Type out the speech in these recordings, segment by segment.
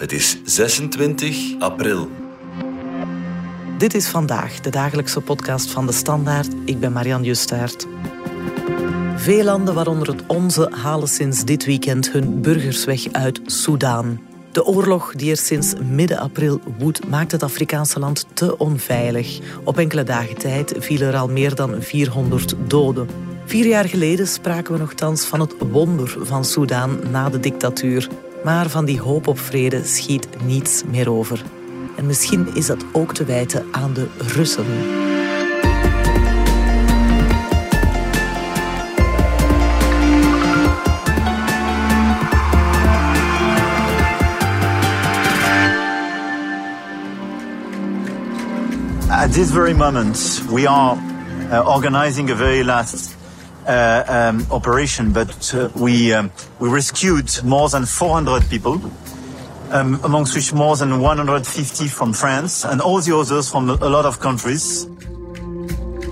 Het is 26 april. Dit is vandaag de dagelijkse podcast van de Standaard. Ik ben Marianne Justaert. Veel landen, waaronder het onze, halen sinds dit weekend hun burgers weg uit Soudaan. De oorlog die er sinds midden april woedt, maakt het Afrikaanse land te onveilig. Op enkele dagen tijd vielen er al meer dan 400 doden. Vier jaar geleden spraken we nogthans van het wonder van Soudaan na de dictatuur. Maar van die hoop op vrede schiet niets meer over. En misschien is dat ook te wijten aan de Russen. At this very moment, we are uh, organizing a very last um, operation, but uh, we um, we rescued more than 400 people, um, amongst which more than 150 from France and all the others from a lot of countries.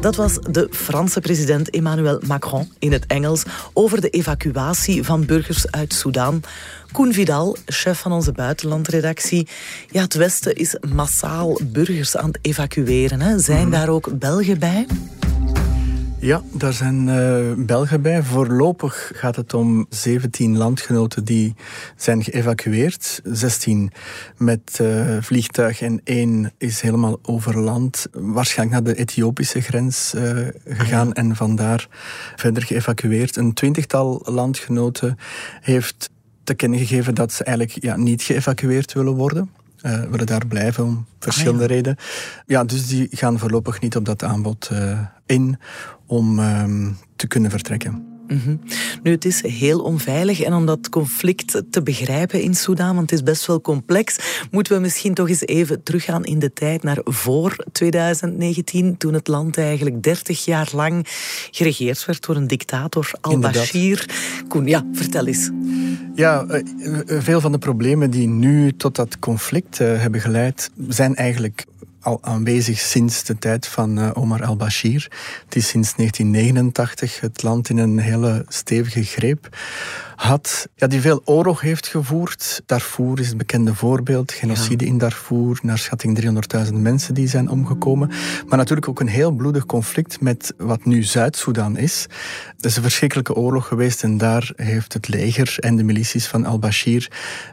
Dat was de Franse president Emmanuel Macron in het Engels over de evacuatie van burgers uit Soudaan. Koen Vidal, chef van onze buitenlandredactie. Ja, het Westen is massaal burgers aan het evacueren. Hè. Zijn daar ook Belgen bij? Ja, daar zijn uh, Belgen bij. Voorlopig gaat het om 17 landgenoten die zijn geëvacueerd. 16 met uh, vliegtuig en één is helemaal over land. Waarschijnlijk naar de Ethiopische grens uh, gegaan en vandaar verder geëvacueerd. Een twintigtal landgenoten heeft te kennen gegeven dat ze eigenlijk ja, niet geëvacueerd willen worden. Uh, willen daar blijven om verschillende Ah, ja. redenen. Ja, dus die gaan voorlopig niet op dat aanbod uh, in om um, te kunnen vertrekken. Mm -hmm. Nu, het is heel onveilig en om dat conflict te begrijpen in Soudaan, want het is best wel complex, moeten we misschien toch eens even teruggaan in de tijd naar voor 2019, toen het land eigenlijk 30 jaar lang geregeerd werd door een dictator, al-Bashir. Koen, ja, vertel eens. Ja, veel van de problemen die nu tot dat conflict uh, hebben geleid, zijn eigenlijk al aanwezig sinds de tijd van uh, Omar al-Bashir. Het is sinds 1989 het land in een hele stevige greep had, ja, die veel oorlog heeft gevoerd. Darfur is het bekende voorbeeld. Genocide ja. in Darfur, naar schatting 300.000 mensen die zijn omgekomen. Maar natuurlijk ook een heel bloedig conflict met wat nu Zuid-Soedan is. Het is een verschrikkelijke oorlog geweest en daar heeft het leger en de milities van al-Bashir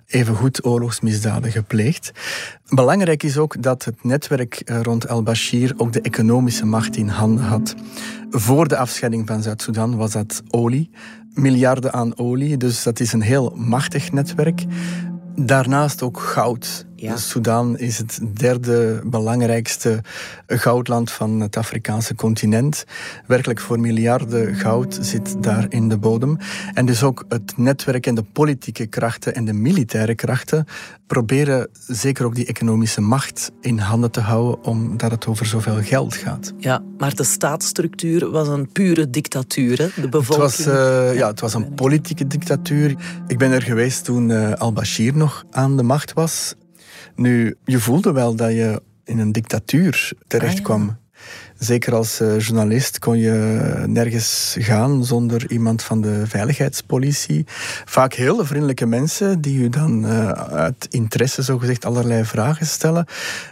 evengoed oorlogsmisdaden gepleegd. Belangrijk is ook dat het netwerk rond al-Bashir ook de economische macht in handen had. Voor de afscheiding van Zuid-Soedan was dat olie, miljarden aan olie, dus dat is een heel machtig netwerk. Daarnaast ook goud. Ja. Soudaan is het derde belangrijkste goudland van het Afrikaanse continent. Werkelijk voor miljarden goud zit daar in de bodem. En dus ook het netwerk en de politieke krachten en de militaire krachten proberen zeker ook die economische macht in handen te houden omdat het over zoveel geld gaat. Ja, maar de staatsstructuur was een pure dictatuur. Hè? De bevolking... Het was, uh, ja, het was een politieke dictatuur. Ik ben er geweest toen uh, al-Bashir nog aan de macht was. Nu, je voelde wel dat je in een dictatuur terecht kwam. Ah, ja. Zeker als uh, journalist kon je nergens gaan zonder iemand van de veiligheidspolitie. Vaak hele vriendelijke mensen die u dan uh, uit interesse zogezegd allerlei vragen stellen.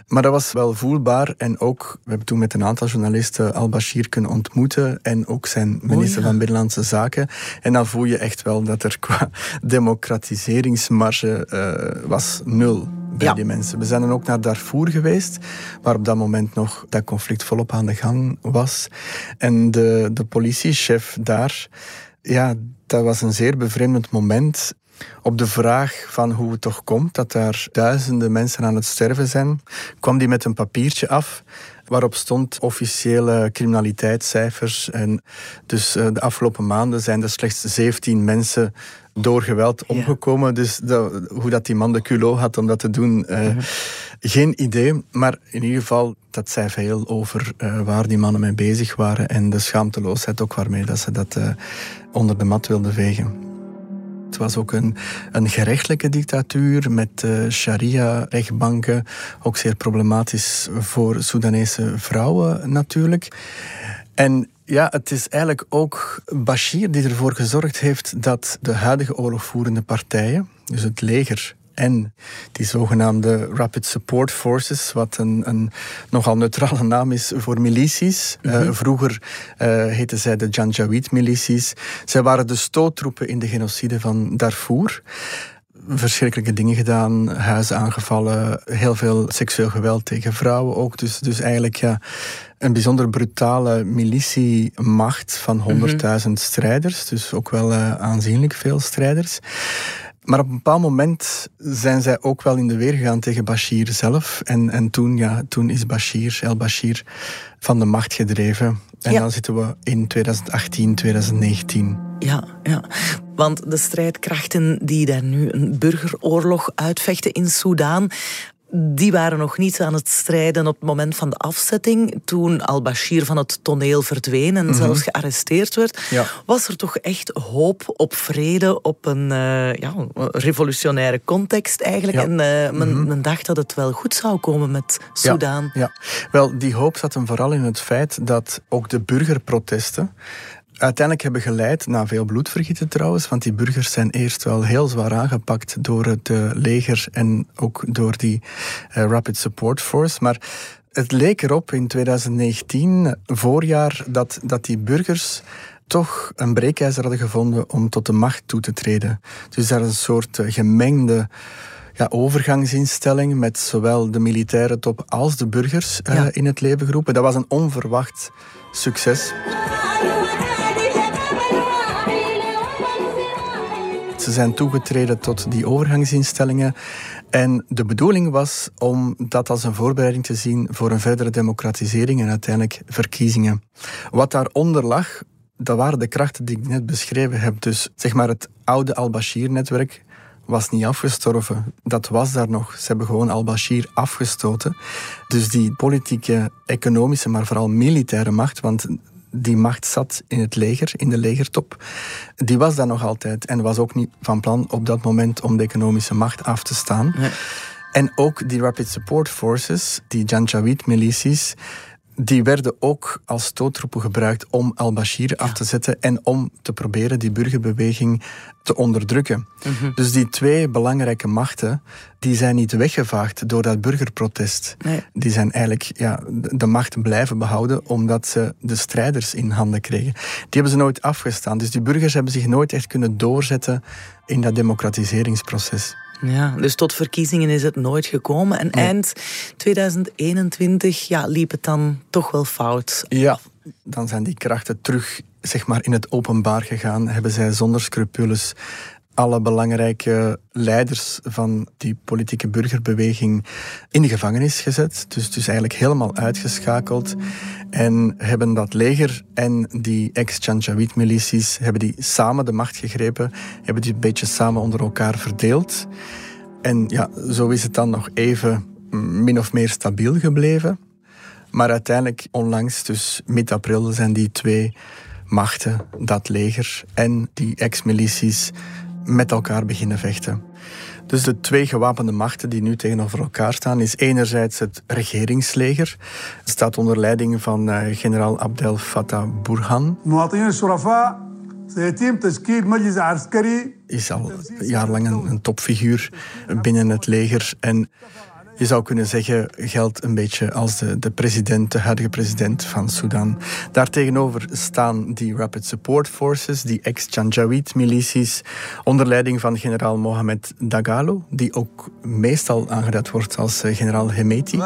Maar dat was wel voelbaar. En ook, we hebben toen met een aantal journalisten al-Bashir kunnen ontmoeten. En ook zijn minister oh, ja. van Binnenlandse Zaken. En dan voel je echt wel dat er qua democratiseringsmarge uh, was nul bij ja. die mensen. We zijn dan ook naar Darfur geweest, waar op dat moment nog dat conflict volop aan de gang was. En de, de politiechef daar, ja, dat was een zeer bevreemdend moment. Op de vraag van hoe het toch komt dat daar duizenden mensen aan het sterven zijn, kwam die met een papiertje af waarop stond officiële criminaliteitscijfers. En dus uh, de afgelopen maanden zijn er slechts 17 mensen door geweld omgekomen. Ja. Dus dat, hoe dat die man de culot had om dat te doen, uh, mm-hmm. geen idee. Maar in ieder geval, dat zei veel over uh, waar die mannen mee bezig waren en de schaamteloosheid ook waarmee dat ze dat onder de mat wilden vegen. Het was ook een, een gerechtelijke dictatuur met uh, sharia-rechtbanken. Ook zeer problematisch voor Soedanese vrouwen natuurlijk. En ja, het is eigenlijk ook Bashir die ervoor gezorgd heeft dat de huidige oorlogvoerende partijen, dus het leger en die zogenaamde Rapid Support Forces, wat een, een nogal neutrale naam is voor milities. Mm vroeger uh, heten zij de Janjaweed-milities. Zij waren de stoottroepen in de genocide van Darfur verschrikkelijke dingen gedaan, huizen aangevallen, heel veel seksueel geweld tegen vrouwen ook. Dus, dus eigenlijk ja, een bijzonder brutale militiemacht van 100.000 mhm. strijders, dus ook wel uh, aanzienlijk veel strijders. Maar op een bepaald moment zijn zij ook wel in de weer gegaan tegen Bashir zelf. En, en toen, ja, toen is Bashir, El Bashir, van de macht gedreven. En dan zitten we in 2018, 2019. Ja, ja, want de strijdkrachten die daar nu een burgeroorlog uitvechten in Soudaan, die waren nog niet aan het strijden op het moment van de afzetting. Toen al-Bashir van het toneel verdween en mhm. zelfs gearresteerd werd, was er toch echt hoop op vrede, op een uh, ja, revolutionaire context eigenlijk. En uh, men, mhm. men, dacht dat het wel goed zou komen met Soudaan. Ja, ja, wel, die hoop zat hem vooral in het feit dat ook de burgerprotesten uiteindelijk hebben geleid naar veel bloedvergieten trouwens, want die burgers zijn eerst wel heel zwaar aangepakt door het uh, leger en ook door die uh, Rapid Support Force. Maar het leek erop in 2019, voorjaar, dat, dat die burgers toch een breekijzer hadden gevonden om tot de macht toe te treden. Dus daar is een soort uh, gemengde ja, overgangsinstelling met zowel de militaire top als de burgers ja. in het leven geroepen. Dat was een onverwacht succes. Ze zijn toegetreden tot die overgangsinstellingen. En de bedoeling was om dat als een voorbereiding te zien voor een verdere democratisering en uiteindelijk verkiezingen. Wat daaronder lag, dat waren de krachten die ik net beschreven heb. Dus zeg maar het oude al-Bashir-netwerk was niet afgestorven. Dat was daar nog. Ze hebben gewoon al-Bashir afgestoten. Dus die politieke, economische, maar vooral militaire macht, want die macht zat in het leger, in de legertop, die was daar nog altijd en was ook niet van plan op dat moment om de economische macht af te staan. En ook die Rapid Support Forces, die Janjaweed-milities, die werden ook als stoottroepen gebruikt om al-Bashir af te zetten en om te proberen die burgerbeweging te onderdrukken. Mhm. Dus die twee belangrijke machten, die zijn niet weggevaagd door dat burgerprotest. Die zijn eigenlijk ja, de macht blijven behouden omdat ze de strijders in handen kregen. Die hebben ze nooit afgestaan. Dus die burgers hebben zich nooit echt kunnen doorzetten in dat democratiseringsproces. Ja, dus tot verkiezingen is het nooit gekomen. En eind 2021 ja, liep het dan toch wel fout. Ja, dan zijn die krachten terug zeg maar, in het openbaar gegaan. Hebben zij zonder scrupules alle belangrijke leiders van die politieke burgerbeweging in de gevangenis gezet. Dus, dus eigenlijk helemaal uitgeschakeld. En hebben dat leger en die ex-Janjaweed-milities hebben die samen de macht gegrepen, hebben die een beetje samen onder elkaar verdeeld. En ja, zo is het dan nog even min of meer stabiel gebleven. Maar uiteindelijk, onlangs, dus mid-april, zijn die twee machten, dat leger en die ex-milities, met elkaar beginnen vechten. Dus de twee gewapende machten die nu tegenover elkaar staan, is enerzijds het regeringsleger. Het staat onder leiding van uh, generaal Abdel Fattah Burhan. Is al jarenlang een, een topfiguur binnen het leger. En je zou kunnen zeggen, geldt een beetje als de, de president, de huidige president van Sudan. Daartegenover staan die Rapid Support Forces, die ex-Janjaweed-milities, onder leiding van generaal Mohamed Dagalo, die ook meestal aangeduid wordt als eh, generaal Hemeti.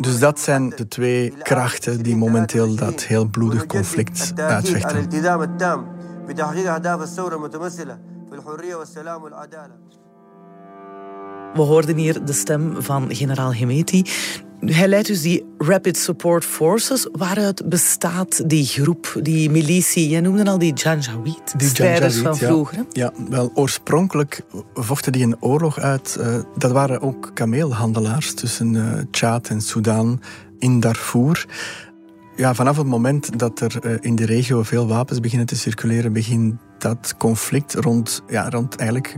Dus dat zijn de twee krachten die momenteel dat heel bloedig conflict uitvechten. بتحقيق أهداف الثورة المتمثلة في الحرية والسلام والعدالة. We hoorden hier de stem van generaal Hemeti. Hij leidt dus die Rapid Support Forces. Waaruit bestaat die groep, die militie? Jij noemde al die Janjaweed, die strijders van vroeger. Ja. wel oorspronkelijk vochten die een oorlog uit. Uh, dat waren ook kameelhandelaars tussen uh, Tjaad en Soudaan in Darfur ja, vanaf het moment dat er eh, in de regio veel wapens beginnen te circuleren, begint dat conflict rond, ja, rond eigenlijk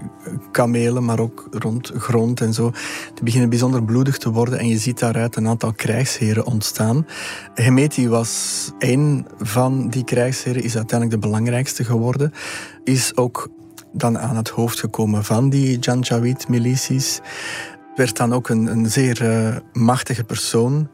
kamelen, maar ook rond grond en zo, te beginnen bijzonder bloedig te worden. En je ziet daaruit een aantal krijgsheren ontstaan. Hemeti was één van die krijgsheren, is uiteindelijk de belangrijkste geworden. Is ook dan aan het hoofd gekomen van die Janjaweed-milities. Werd dan ook een, een zeer uh, machtige persoon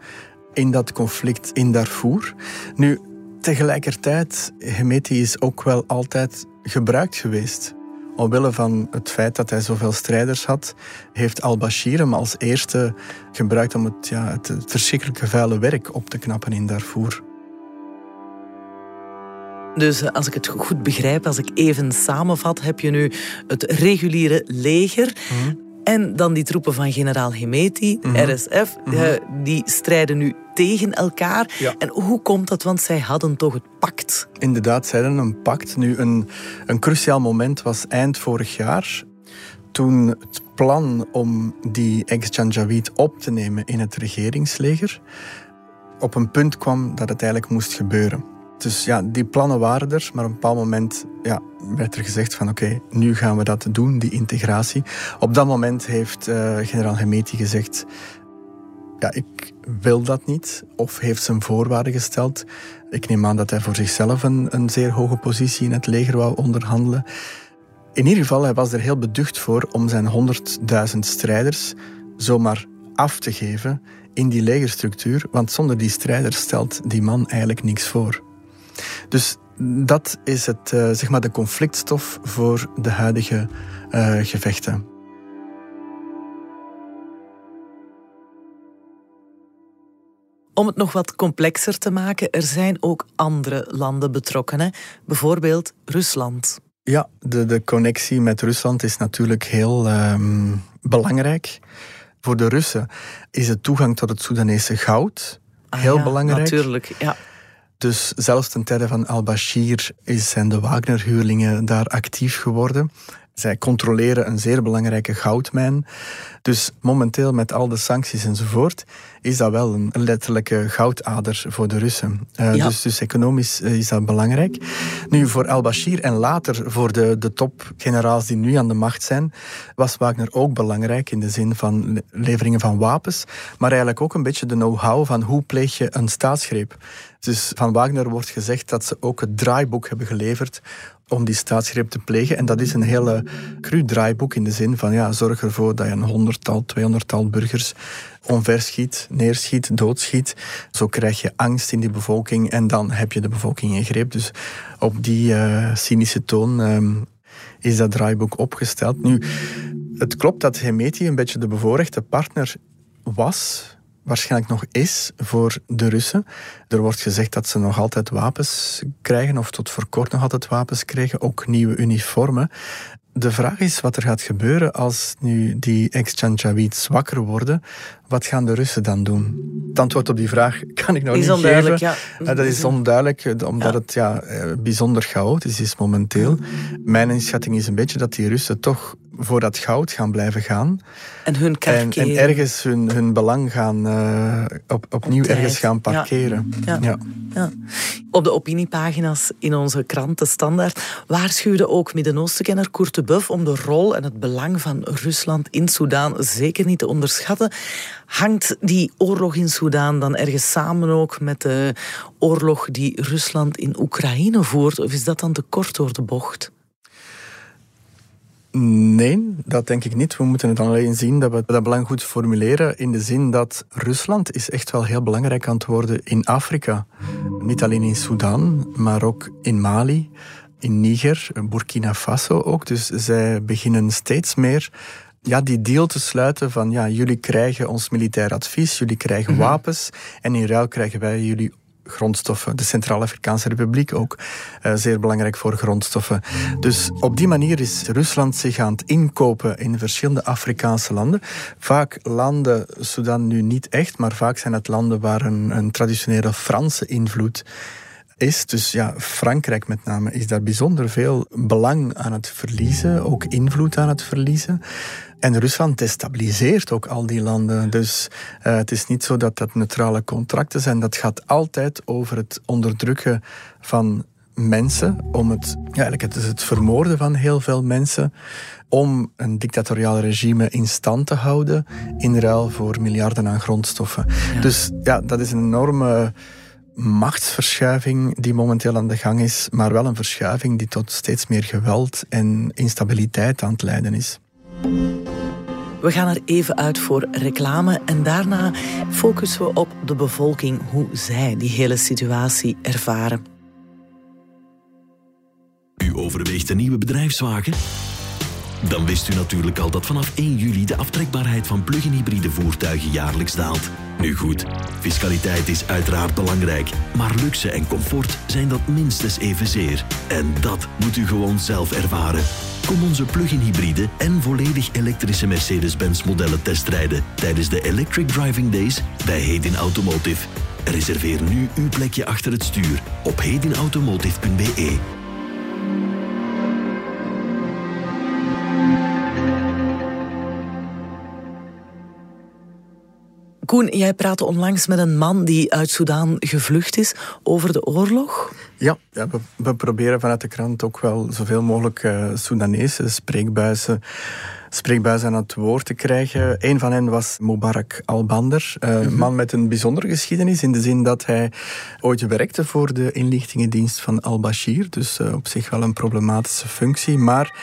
in dat conflict in Darfur. Nu, tegelijkertijd, Hemeti is ook wel altijd gebruikt geweest. Omwille van het feit dat hij zoveel strijders had, heeft al-Bashir hem als eerste gebruikt om het, ja, het, het verschrikkelijke vuile werk op te knappen in Darfur. Dus eh, als ik het goed begrijp, als ik even samenvat, heb je nu het reguliere leger. Mhm. En dan die troepen van generaal Hemeti, mhm. RSF, mhm. Die strijden nu tegen elkaar. En hoe komt dat? Want zij hadden toch het pact? Inderdaad, zij hadden een pact. Nu, een, een cruciaal moment was eind vorig jaar. Toen het plan om die ex-Janjaweed op te nemen in het regeringsleger op een punt kwam dat het eigenlijk moest gebeuren. Dus ja, die plannen waren er, maar op een bepaald moment ja, werd er gezegd van oké, nu gaan we dat doen, die integratie. Op dat moment heeft uh, generaal Hemeti gezegd, ja, ik wil dat niet, of heeft zijn voorwaarden gesteld. Ik neem aan dat hij voor zichzelf een, een zeer hoge positie in het leger wou onderhandelen. In ieder geval, hij was er heel beducht voor om zijn 100.000 strijders zomaar af te geven in die legerstructuur, want zonder die strijders stelt die man eigenlijk niks voor. Dus dat is het, uh, zeg maar de conflictstof voor de huidige uh, gevechten. Om het nog wat complexer te maken, er zijn ook andere landen betrokken. Hè? Bijvoorbeeld Rusland. Ja, de, de connectie met Rusland is natuurlijk heel um, belangrijk. Voor de Russen is het toegang tot het Soedanese goud ah, heel ja, belangrijk. Natuurlijk, ja. Dus zelfs ten tijde van al-Bashir zijn de Wagner-huurlingen daar actief geworden. Zij controleren een zeer belangrijke goudmijn. Dus momenteel met al de sancties enzovoort is dat wel een letterlijke goudader voor de Russen. Uh, dus, dus economisch eh, is dat belangrijk. Nu, voor al-Bashir en later voor de, de topgeneraals die nu aan de macht zijn, was Wagner ook belangrijk in de zin van leveringen van wapens, maar eigenlijk ook een beetje de know-how van hoe pleeg je een staatsgreep. Dus van Wagner wordt gezegd dat ze ook het draaiboek hebben geleverd om die staatsgreep te plegen. En dat is een hele cru draaiboek in de zin van ja, zorg ervoor dat je een honderdtal, tweehonderdtal burgers onverschiet, neerschiet, doodschiet. Zo krijg je angst in die bevolking en dan heb je de bevolking in greep. Dus op die uh, cynische toon um, is dat draaiboek opgesteld. Nu, het klopt dat Hemeti een beetje de bevoorrechte partner was waarschijnlijk nog is voor de Russen. Er wordt gezegd dat ze nog altijd wapens krijgen, of tot voor kort nog altijd wapens krijgen, ook nieuwe uniformen. De vraag is wat er gaat gebeuren als nu die ex-Janjaweeds zwakker worden. Wat gaan de Russen dan doen? Het antwoord op die vraag kan ik nog niet geven. Ja. Eh, dat is onduidelijk, eh, omdat het ja, eh, bijzonder chaotisch is momenteel. Mijn inschatting is een beetje dat die Russen toch voor dat goud gaan blijven gaan. En hun en, en, ergens hun, hun belang gaan, uh, op, opnieuw ergens gaan parkeren. Ja. Ja. ja. Op de opiniepagina's in onze krant De Standaard waarschuwde ook Midden-Oostenkenner Buff om de rol en het belang van Rusland in Soedan zeker niet te onderschatten. Hangt die oorlog in Soedan dan ergens samen ook met de oorlog die Rusland in Oekraïne voert? Of is dat dan te kort door de bocht? Nee, dat denk ik niet. We moeten het alleen zien dat we dat belang goed formuleren in de zin dat Rusland is echt wel heel belangrijk aan het worden in Afrika. Niet alleen in Sudan, maar ook in Mali, in Niger, Burkina Faso ook. Dus zij beginnen steeds meer ja, die deal te sluiten van ja, jullie krijgen ons militair advies, jullie krijgen mhm. wapens en in ruil krijgen wij jullie grondstoffen. De Centraal-Afrikaanse Republiek ook uh, zeer belangrijk voor grondstoffen. Dus op die manier is Rusland zich aan het inkopen in verschillende Afrikaanse landen. Vaak landen, Sudan nu niet echt, maar vaak zijn het landen waar een, een traditionele Franse invloed is. Dus ja, Frankrijk met name is daar bijzonder veel belang aan het verliezen, ook invloed aan het verliezen. En Rusland destabiliseert ook al die landen. Dus uh, het is niet zo dat dat neutrale contracten zijn. Dat gaat altijd over het onderdrukken van mensen, om het, ja, eigenlijk het, is het vermoorden van heel veel mensen, om een dictatoriaal regime in stand te houden in ruil voor miljarden aan grondstoffen. Dus ja, dat is een enorme machtsverschuiving die momenteel aan de gang is, maar wel een verschuiving die tot steeds meer geweld en instabiliteit aan het leiden is. We gaan er even uit voor reclame en daarna focussen we op de bevolking, hoe zij die hele situatie ervaren. U overweegt een nieuwe bedrijfswagen? Dan wist u natuurlijk al dat vanaf 1 juli de aftrekbaarheid van plug-in hybride voertuigen jaarlijks daalt. Nu goed, fiscaliteit is uiteraard belangrijk, maar luxe en comfort zijn dat minstens evenzeer. En dat moet u gewoon zelf ervaren. Kom onze plug-in hybride en volledig elektrische Mercedes-Benz modellen testrijden tijdens de Electric Driving Days bij Hedin Automotive. Reserveer nu uw plekje achter het stuur op hedinautomotive.be. Koen, jij praatte onlangs met een man die uit Soudaan gevlucht is over de oorlog. Ja, ja we, we, proberen vanuit de krant ook wel zoveel mogelijk uh, Soedanese spreekbuizen, spreekbuizen aan het woord te krijgen. Een van hen was Mubarak al-Bandar, uh, een man met een bijzondere geschiedenis in de zin dat hij ooit werkte voor de inlichtingendienst van al-Bashir. Dus uh, op zich wel een problematische functie, maar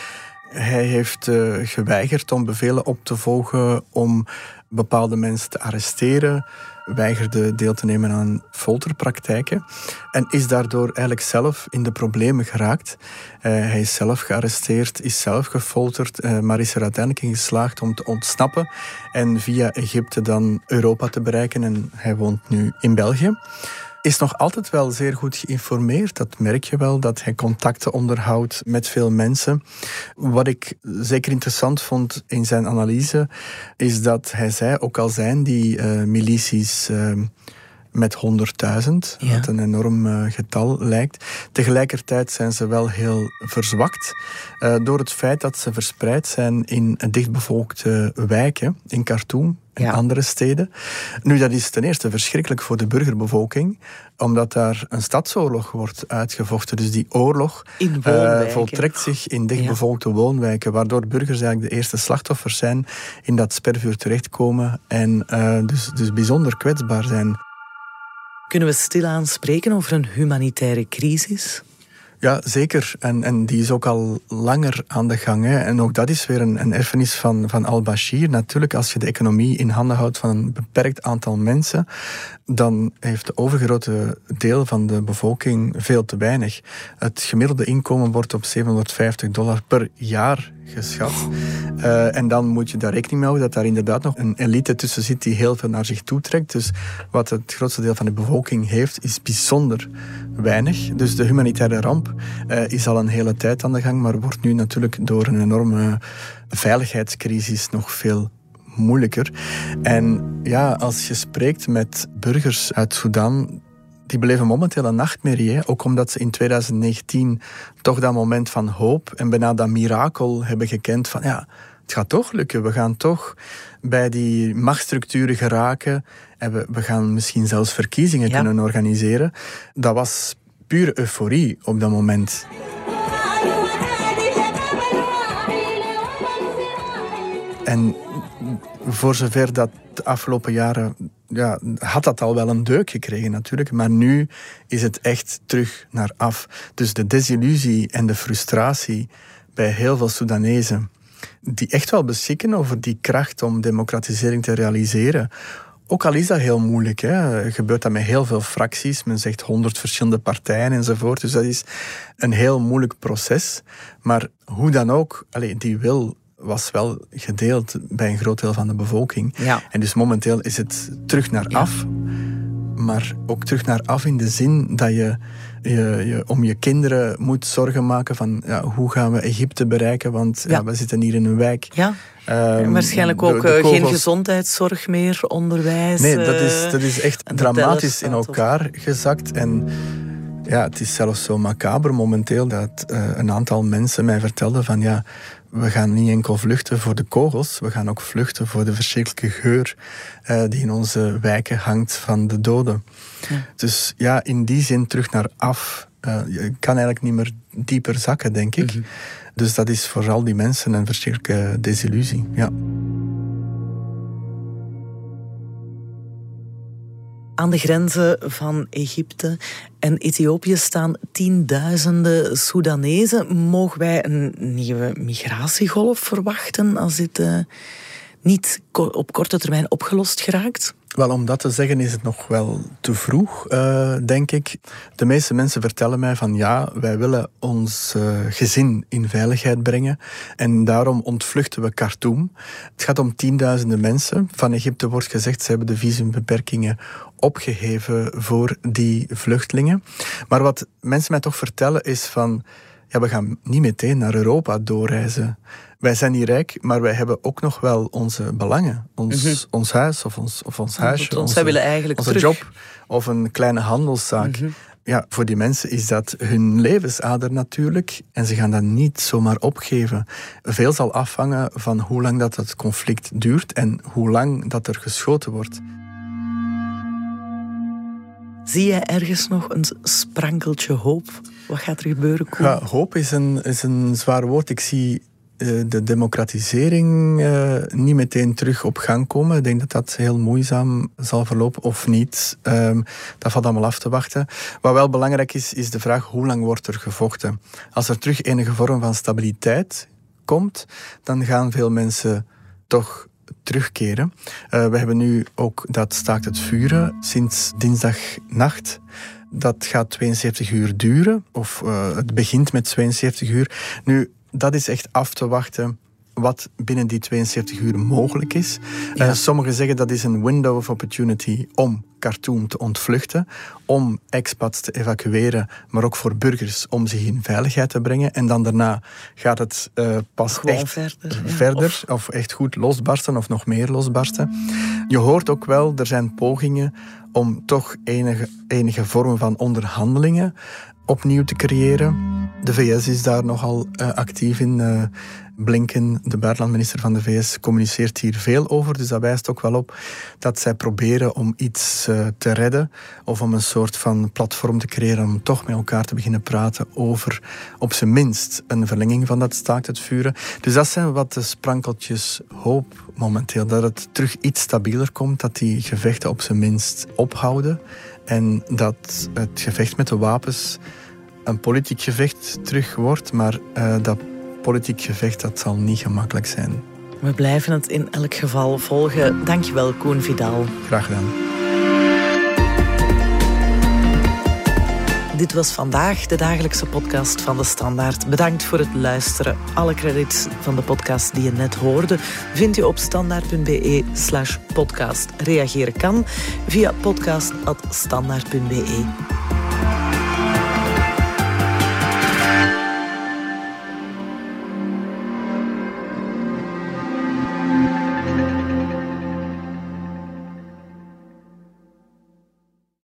hij heeft geweigerd om bevelen op te volgen om bepaalde mensen te arresteren, weigerde deel te nemen aan folterpraktijken. En is daardoor eigenlijk zelf in de problemen geraakt. Uh, hij is zelf gearresteerd, is zelf gefolterd, uh, maar is er uiteindelijk in geslaagd om te ontsnappen en via Egypte dan Europa te bereiken. En hij woont nu in België is nog altijd wel zeer goed geïnformeerd. Dat merk je wel, dat hij contacten onderhoudt met veel mensen. Wat ik zeker interessant vond in zijn analyse, is dat hij zei, ook al zijn die uh, milities... Uh, met 100.000, wat een enorm uh, getal lijkt. Tegelijkertijd zijn ze wel heel verzwakt uh, door het feit dat ze verspreid zijn in dichtbevolkte wijken, in Khartoum, ja. andere steden. Nu, dat is ten eerste verschrikkelijk voor de burgerbevolking, omdat daar een stadsoorlog wordt uitgevochten. Dus die oorlog uh, voltrekt zich in dichtbevolkte ja. woonwijken, waardoor burgers eigenlijk de eerste slachtoffers zijn, in dat spervuur terechtkomen en uh, dus, dus bijzonder kwetsbaar zijn. Kunnen we stilaan spreken over een humanitaire crisis? Ja, zeker. En, en die is ook al langer aan de gang. Hè. En ook dat is weer een, een erfenis van, van al-Bashir. Natuurlijk, als je de economie in handen houdt van een beperkt aantal mensen, dan heeft de overgrote deel van de bevolking veel te weinig. Het gemiddelde inkomen wordt op 750 dollar per jaar geschat. Uh, en dan moet je daar rekening mee houden dat daar inderdaad nog een elite tussen zit die heel veel naar zich toe trekt. Dus wat het grootste deel van de bevolking heeft, is bijzonder weinig. Dus de humanitaire ramp uh, is al een hele tijd aan de gang, maar wordt nu natuurlijk door een enorme veiligheidscrisis nog veel moeilijker. En ja, als je spreekt met burgers uit Sudan, die beleven momenteel een nachtmerrie. Hè? Ook omdat ze in 2019 toch dat moment van hoop en bijna dat mirakel hebben gekend van ja, het gaat toch lukken. We gaan toch bij die machtsstructuren geraken en we, we gaan misschien zelfs verkiezingen ja. kunnen organiseren. Dat was pure euforie op dat moment. En voor zover dat de afgelopen jaren ja, had dat al wel een deuk gekregen natuurlijk, maar nu is het echt terug naar af. Dus de desillusie en de frustratie bij heel veel Soedanezen, die echt wel beschikken over die kracht om democratisering te realiseren. Ook al is dat heel moeilijk, hè. gebeurt dat met heel veel fracties, men zegt honderd verschillende partijen enzovoort. Dus dat is een heel moeilijk proces. Maar hoe dan ook, allez, die wil was wel gedeeld bij een groot deel van de bevolking. Ja. En dus momenteel is het terug naar af. Maar ook terug naar af in de zin dat je, je, je om je kinderen moet zorgen maken van ja, hoe gaan we Egypte bereiken, want ja. we zitten hier in een wijk. Ja. Um, waarschijnlijk ook de, de geen gezondheidszorg meer, onderwijs. Nee, dat is, dat is echt dramatisch in elkaaf gezakt. En Ja, het is zelfs zo macaber momenteel dat uh, een aantal mensen mij vertelden van ja, we gaan niet enkel vluchten voor de kogels, we gaan ook vluchten voor de verschrikkelijke geur uh, die in onze wijken hangt van de doden. Ja. Dus ja, in die zin terug naar af. Uh, je kan eigenlijk niet meer dieper zakken, denk ik. Mm -hmm. Dus dat is voor al die mensen een verschrikkelijke desillusie. Ja. Aan de grenzen van Egypte en Ethiopië staan tienduizenden Soedanezen. Mogen wij een nieuwe migratiegolf verwachten als dit uh, niet op korte termijn opgelost geraakt? Wel, om dat te zeggen is het nog wel te vroeg, uh, denk ik. De meeste mensen vertellen mij van ja, wij willen ons uh, gezin in veiligheid brengen en daarom ontvluchten we Khartoum. Het gaat om tienduizenden mensen. Van Egypte wordt gezegd, ze hebben de visumbeperkingen opgeheven voor die vluchtelingen. Maar wat mensen mij toch vertellen is van ja, we gaan niet meteen naar Europa doorreizen. Wij zijn niet rijk, maar wij hebben ook nog wel onze belangen. Ons, mm -hmm. ons huis of ons, of ons huisje. Onze, wij willen eigenlijk onze terug. job of een kleine handelszaak. Mm -hmm. Ja, voor die mensen is dat hun levensader natuurlijk. En ze gaan dat niet zomaar opgeven. Veel zal afhangen van hoe lang dat het conflict duurt en hoe lang dat er geschoten wordt. Zie jij ergens nog een sprankeltje hoop? Wat gaat er gebeuren? Ja, hoop is een, is een zwaar woord. Ik zie uh, de democratisering uh, niet meteen terug op gang komen. Ik denk dat dat heel moeizaam zal verlopen of niet. Um, dat valt allemaal af te wachten. Wat wel belangrijk is, is de vraag hoe lang wordt er gevochten. Als er terug enige vorm van stabiliteit komt, dan gaan veel mensen toch terugkeren. Uh, we hebben nu ook dat staakt het vuren sinds dinsdagnacht. Dat gaat 72 uur duren, of uh, het begint met 72 uur. Nu, dat is echt af te wachten wat binnen die 72 uur mogelijk is. Ja. Uh, sommigen zeggen dat is een window of opportunity om Khartoum te ontvluchten, om expats te evacueren, maar ook voor burgers om zich in veiligheid te brengen. En dan daarna gaat het uh, pas Gewoon echt verder, ja. verder of... of echt goed losbarsten of nog meer losbarsten. Je hoort ook wel, er zijn pogingen om toch enige, enige vorm van onderhandelingen opnieuw te creëren. De VS is daar nogal uh, actief in. Uh, Blinken, de buitenlandminister van de VS, communiceert hier veel over. Dus dat wijst ook wel op dat zij proberen om iets uh, te redden. Of om een soort van platform te creëren om toch met elkaar te beginnen praten over op zijn minst een verlenging van dat staakt het vuren. Dus dat zijn wat de sprankeltjes hoop momenteel. Dat het terug iets stabieler komt, dat die gevechten op zijn minst ophouden. En dat het gevecht met de wapens een politiek gevecht terug wordt, maar uh, dat politiek gevecht dat zal niet gemakkelijk zijn. We blijven het in elk geval volgen. Dankjewel, Koen Vidal. Graag gedaan. Dit was vandaag de dagelijkse podcast van de Standaard. Bedankt voor het luisteren. Alle credits van de podcast die je net hoorde vind je op standaard.be slash podcast. Reageren kan via podcast.standaard.be.